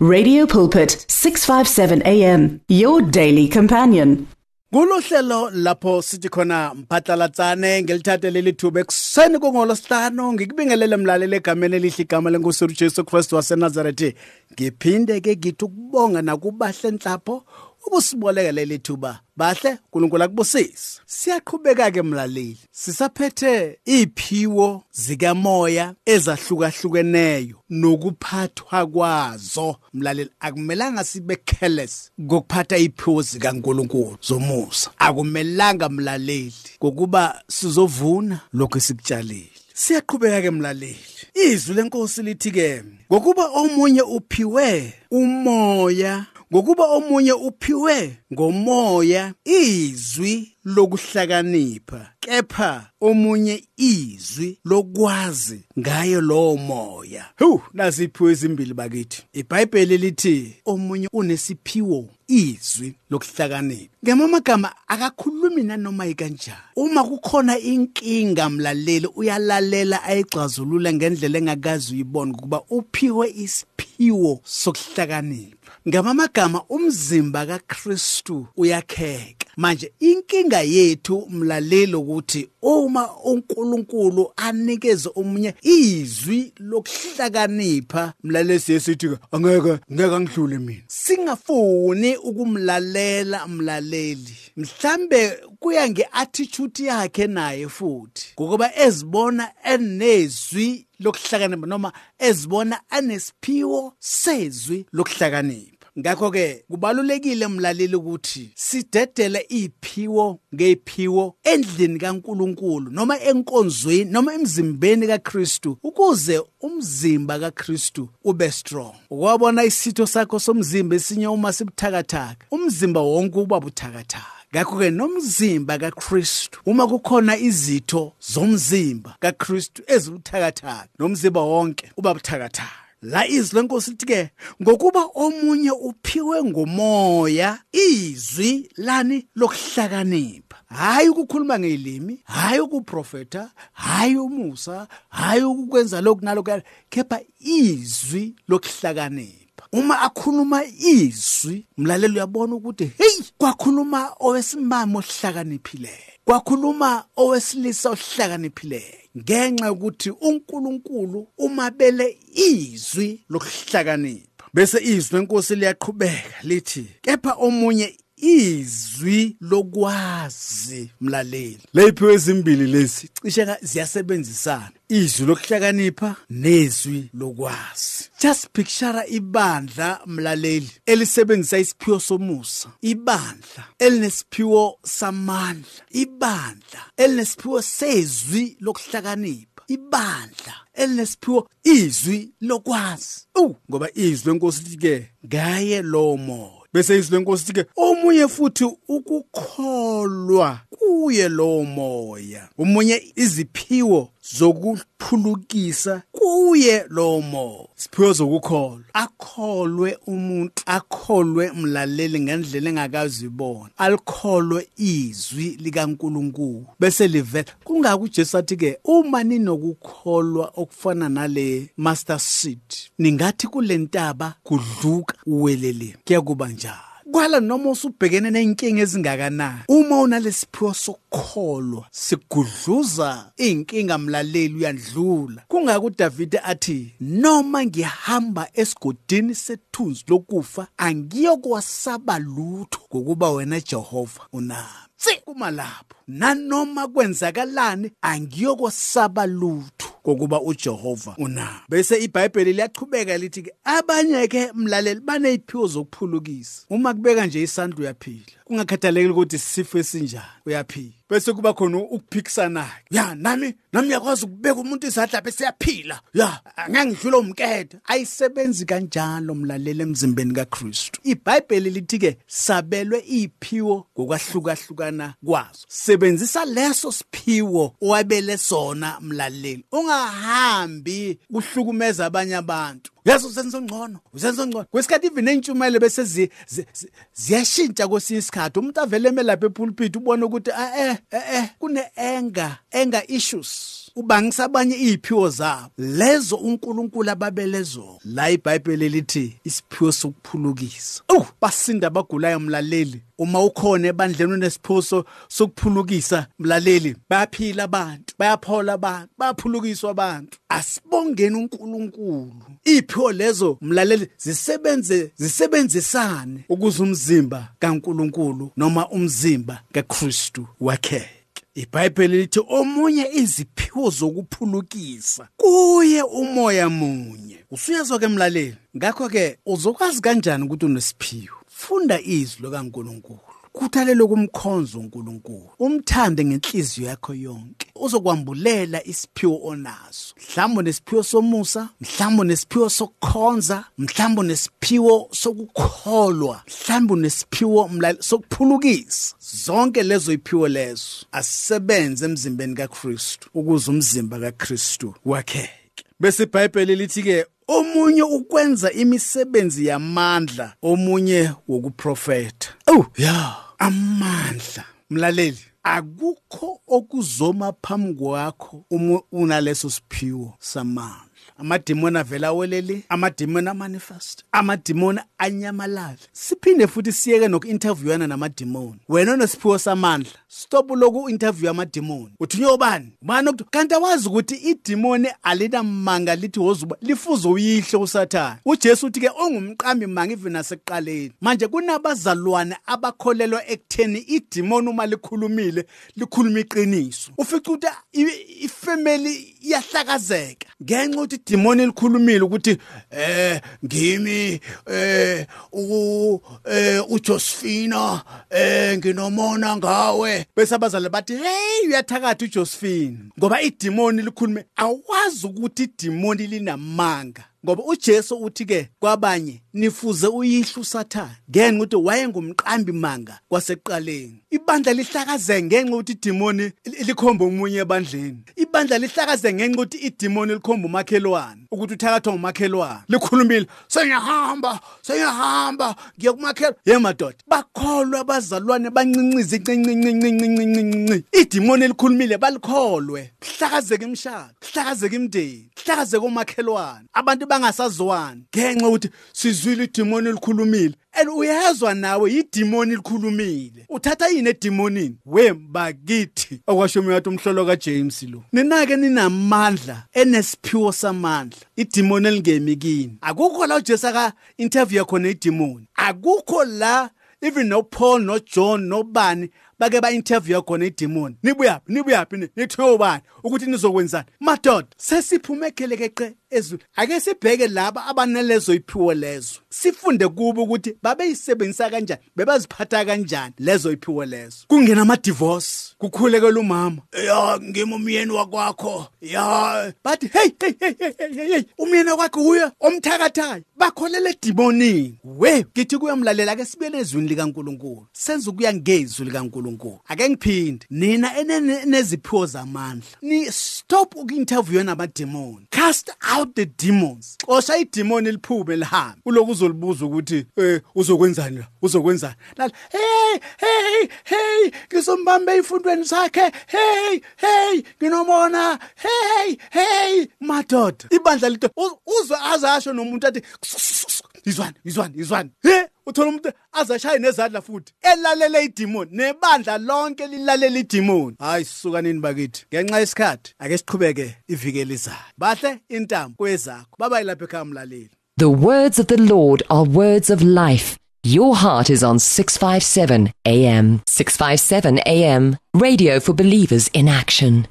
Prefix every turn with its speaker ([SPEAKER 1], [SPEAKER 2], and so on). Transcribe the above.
[SPEAKER 1] Radio Pulpit 657 AM your daily companion.
[SPEAKER 2] Kulohlelo lapho sithi khona mphatlalatsane ngelithathe leli thuba ekuseni kongolosihlanu ngikubingelele mlaleli egameni elihle igama lenkosi uJesu Kristu waseNazaretha ngiphinde ke ngithi ukubonga nakubahle nhlapho ukusiboleka leli thuba bahle uNkulunkulu akubusise. Siyaqhubeka ke mlaleli. Sisaphethe iphiwo zikamoya ezahlukahlukeneyo nokuphathwa kwazo. Mlaleli akumelanga sibe careless ngokuphatha iphiwo zikaNkulunkulu zomusa. Akumelanga mlaleli ngokuba sizovuna lokho esikutshalile. Siyaqhubeka ke mlaleli. Izwi lenkosi lithi ke ngokuba omunye uphiwe umoya ngokuba omunye uphiwe ngomoya izwi lokuhlakanipha kepha omunye izwi lokwazi ngayo lowo moya. Hu nasiphiwe ezimbili bakithi. iBhayibheli lithi omunye unesiphiwo izwi lokuhlakanipha. Ngemamagama akakhulumi nanoma ikanjani. Uma kukhona inkinga mlaleli uyalalela ayixazulula ngendlela engakazi uyibona ukuba uphiwe isiphiwo sokuhlakanipha. Ngamamagama umzimba kaKristu uyakheka. Manje inkinga yethu mlaleli ukuthi uma uNkulunkulu anikeze omunye izwi lokuhlakanipha mlaleli siyesithi angeke ngeke ngidlule mina. Singafuni ukumlalela mlaleli. Mhlambe kuya ngeattitude yakhe naye futhi. Ngokuba ezibona enezwi lokuhlakanipha noma ezibona anesiphiwo sezwi lokuhlakanipha. Ngakho ke kubalulekile mlaleli ukuthi sidedele iphiwo ngephiwo endlini kaNkuluNkulu noma enkonzweni noma emzimbeni kaKristu ukuze umzimba kaKristu ube strong. Ukwabona isitho sakho somzimba esinye uma sibuthakathaka umzimba wonke uba buthakathaka. Ngakho ke nomzimba kaKristu uma kukhona izitho zomzimba kaKristu ezibuthakathaka nomzimba wonke uba buthakathaka. La izwi lenkosi lithi ke ngokuba omunye uphiwe ngomoya izwi lani lokuhlakanipha. Hayi ukukhuluma ngelimi hayi ukuprofeta hayi umusa hayi ukwenza lokhu nalokho kepha izwi lokuhlakanipha. Uma akhuluma izwi mlaleli uyabona ukuthi hey! Kwakhuluma owesimamo ohlakaniphileyo kwakhuluma owesilisa ohlakaniphileyo ngenxa yokuthi uNkulunkulu umabele izwi lokuhlakanipha. Bese izwi lenkosi liyaqhubeka lithi kepha omunye izwi lokwazi mlaleli. Lephiwe ezimbili lezi? Cishe ziyasebenzisana. Izwi lokuhlakanipha nezwi lokwazi. Just picture ibandla mlaleli elisebenzisa isiphiwo somusa. Ibandla. Elinesiphiwo samandla. Ibandla. Elinesiphiwo sezwi lokuhlakanipha. Ibandla. Elinesiphiwo izwi lokwazi. Uh ngoba izwi lenkosi lithi ke ngaye lo moya. Bese izwi lenkosi lithi ke omunye futhi ukukholwa kuye lo moya umunye iziphiwo zokuphulukisa kuye lo moya. Siphiwo zokukholwa. Akholwe umuntu akholwe mlaleli ngendlela engakazi ibona alikholwe izwi likaNkuluNkulu bese livela. Kungaka uJesu athi ke uma ninokukholwa okufana nale master seed ningathi kulentaba kudluka uwelele. Kuyakuba njalo. Kwala noma usubhekene nenkinga ezingakanani uma unalesiphiwo sokukholwa sigudluza inkinga mlaleli uyandlula. Kungaka uDavide athi noma ngihamba esigodini sethunzi lokufa angiyokwasaba lutho ngokuba wena Jehova unami. Tsi kuma lapho nanoma kwenzakalani angiyokwasaba lutho kokuba uJehova unami. Bese iBhayibheli liyachubeka lithi ke abanye ke mlaleli baneziphiwo zokuphulukisa. Uma kubeka nje isandla uyaphila. Kungakhathalekile ukuthi sifo esinjani uyaphila. Bese kuba khona ukuphikisana ya nami nami yakwazi ukubeka umuntu izandla bese yaphila ya angangidlula umkethe ayisebenzi kanjalo mlaleli emzimbeni kaKristu. iBhayibheli lithi ke sabelwe iphiwo ngokwahlukahlukana kwazo. Sebenzisa leso siphiwo owabele sona mlaleli. Ungahambi kuhlukumeza abanye abantu. Yazi usenza ngcono usenza ngcono kwesikhathi even nentshumayelo bese ziyashintsha kwesinye isikhathi. Umuntu avele emelapha epulpit ubona ukuthi eh eh eh. Kune anger anger issues. Ubangisa abanye iziphiwo zabo. Lezo uNkulunkulu ababelezo. La iBhayibheli lithi isiphiwo sokuphulukisa. Uh basinda abagulayo mlaleli. Uma ukhona ebandleni unesiphuso sokuphulukisa mlaleli bayaphila abantu bayaphola abantu bayaphulukiswa abantu. Asibongeni uNkulunkulu. Iphiwo lezo mlaleli zisebenze zisebenzisane ukuze umzimba kaNkulunkulu noma umzimba kaKristu wakheke iBhayibheli lithi omunye iziphiwo zokuphulukisa kuye umoya munye. Usuyezwa ke mlaleli ngakho ke uzokwazi kanjani ukuthi unesiphiwo? Funda izwi lokaNkulunkulu khuthalele kumkhonza uNkulunkulu umthande ngenhliziyo yakho yonke. Uzokwambulela isiphiwo onaso. Mhlawumbe nesiphiwo somusa mhlawumbe nesiphiwo sokukhonza mhlawumbe nesiphiwo sokukholwa mhlawumbe nesiphiwo sokuphulukisa. Zonke lezo iphiwo lezo asisebenze emzimbeni kaKristu ukuze umzimba kaKristu wakheke. Bese iBhayibheli lithi ke omunye ukwenza imisebenzi yamandla omunye wokuprofeta oh ya. Amandla. Mlaleli. Akukho okuzoma phambi kwakho uma unaleso siphiwo samandla. Amadimoni avela awelele amadimoni amanifest amadimoni anyamalala siphinde futhi siyeke noku-interviewana namadimoni. Wena onesiphiwo samandla stop loku interview amadimoni. Uthi nyobani ubani okuthi kanti awazi ukuthi idimoni alinamanga lithi wozuba lifuze uyihle usathane. Ujesu uthi ke ongumqambi manga even nasekuqaleni. Manje kunabazalwane abakholelwa ekutheni idimoni uma likhulumile likhuluma iqiniso. Ufica ukuthi ifamily iyahlakazeka. Ngenxa ukuthi idimoni likhulumile ukuthi eh ngimi eh u eh uJosephina eh nginomona ngawe. Bese abazali bathi hey uyathakatha uJosephine ngoba idimoni likhulume awazi ukuthi idimoni linamanga. Ngoba uJesu uthi ke kwabanye nifuze uyihle usathane. Ngenxa ukuthi wayengumqambi manga kwasekuqaleni. Ibandla lihlakaze ngenxa ukuthi idimoni likhomba umunye ebandleni. Ibandla lihlakaze ngenxa ukuthi idimoni likhomba umakhelwane. Ukuthi uthakathwa ngumakhelwane likhulumile. Sengiyahamba sengiyahamba ngiye kumakhelwane. Ye madoda bakholwa abazalwane bancincize cincincincincincincinci idimoni likhulumile balikholwe. Hlakazeke imshado hlakazeke imndeni hlakazeke umakhelwane abantu bangasazwani ngenxa ukuthi sizwile idimoni likhulumile and uyezwa nawe idimoni likhulumile. Uthatha yini edimonini? Wembakithi okwasho umuntu umhlolo kaJames lo. Ninake ninamandla enesiphiwo samandla. Idimoni elingemi kini. Akukho la uJesu aka interview khona idimoni. Akukho la even no Paul no John nobani bake ba-interview khona idemoni nibuyaphi? Nibuyaphi? Nithiwe ubani? Ukuthi nizokwenzani? Madoda sesiphume ekhelekeqe ezulu ake sibheke laba abanalezo iphiwo lezo. Sifunde kubo ukuthi babeyisebenzisa kanjani bebaziphatha kanjani lezo iphiwo lezo. Kungena ama-divorce kukhulekela umama ya ngimi umyeni wakwakho. Ya. Bathi hey hey hey hey hey hey umyeni wakwakho uya omthakathayo bakholela edimonini we ngithi kuyamlalela ake sibuyele ezwini likaNkuluNkulu. Senza ukuya ngezwi likaNkuluNkulu. uNkulunkulu. Ake ngiphinde. Nina eneziphiwo zamandla. Ni stop uku-interview namademoni cast out the demons. Xosha idemoni liphume lihambe. Uloku uzolibuza ukuthi eh uzokwenzani la? Uzokwenzani? Lala hey hey hey ngizombambe ifundweni zakhe. Hey hey nginomona. Hey hey madoda. Ibandla lito uzwe azasho nomuntu athi izwani izwani izwani he uthola umuntu azashaye nezandla futhi elalele idemoni nebandla lonke lilalela idemoni hayi sisuka nini bakithi ngenxa yesikhathi ake siqhubeke ivikele izayo bahle intambo kwezakho baba ilapha ekhaya mlaleli
[SPEAKER 3] The words of the Lord are words of life. Your heart is on 657 AM. 657 AM. Radio for believers in action.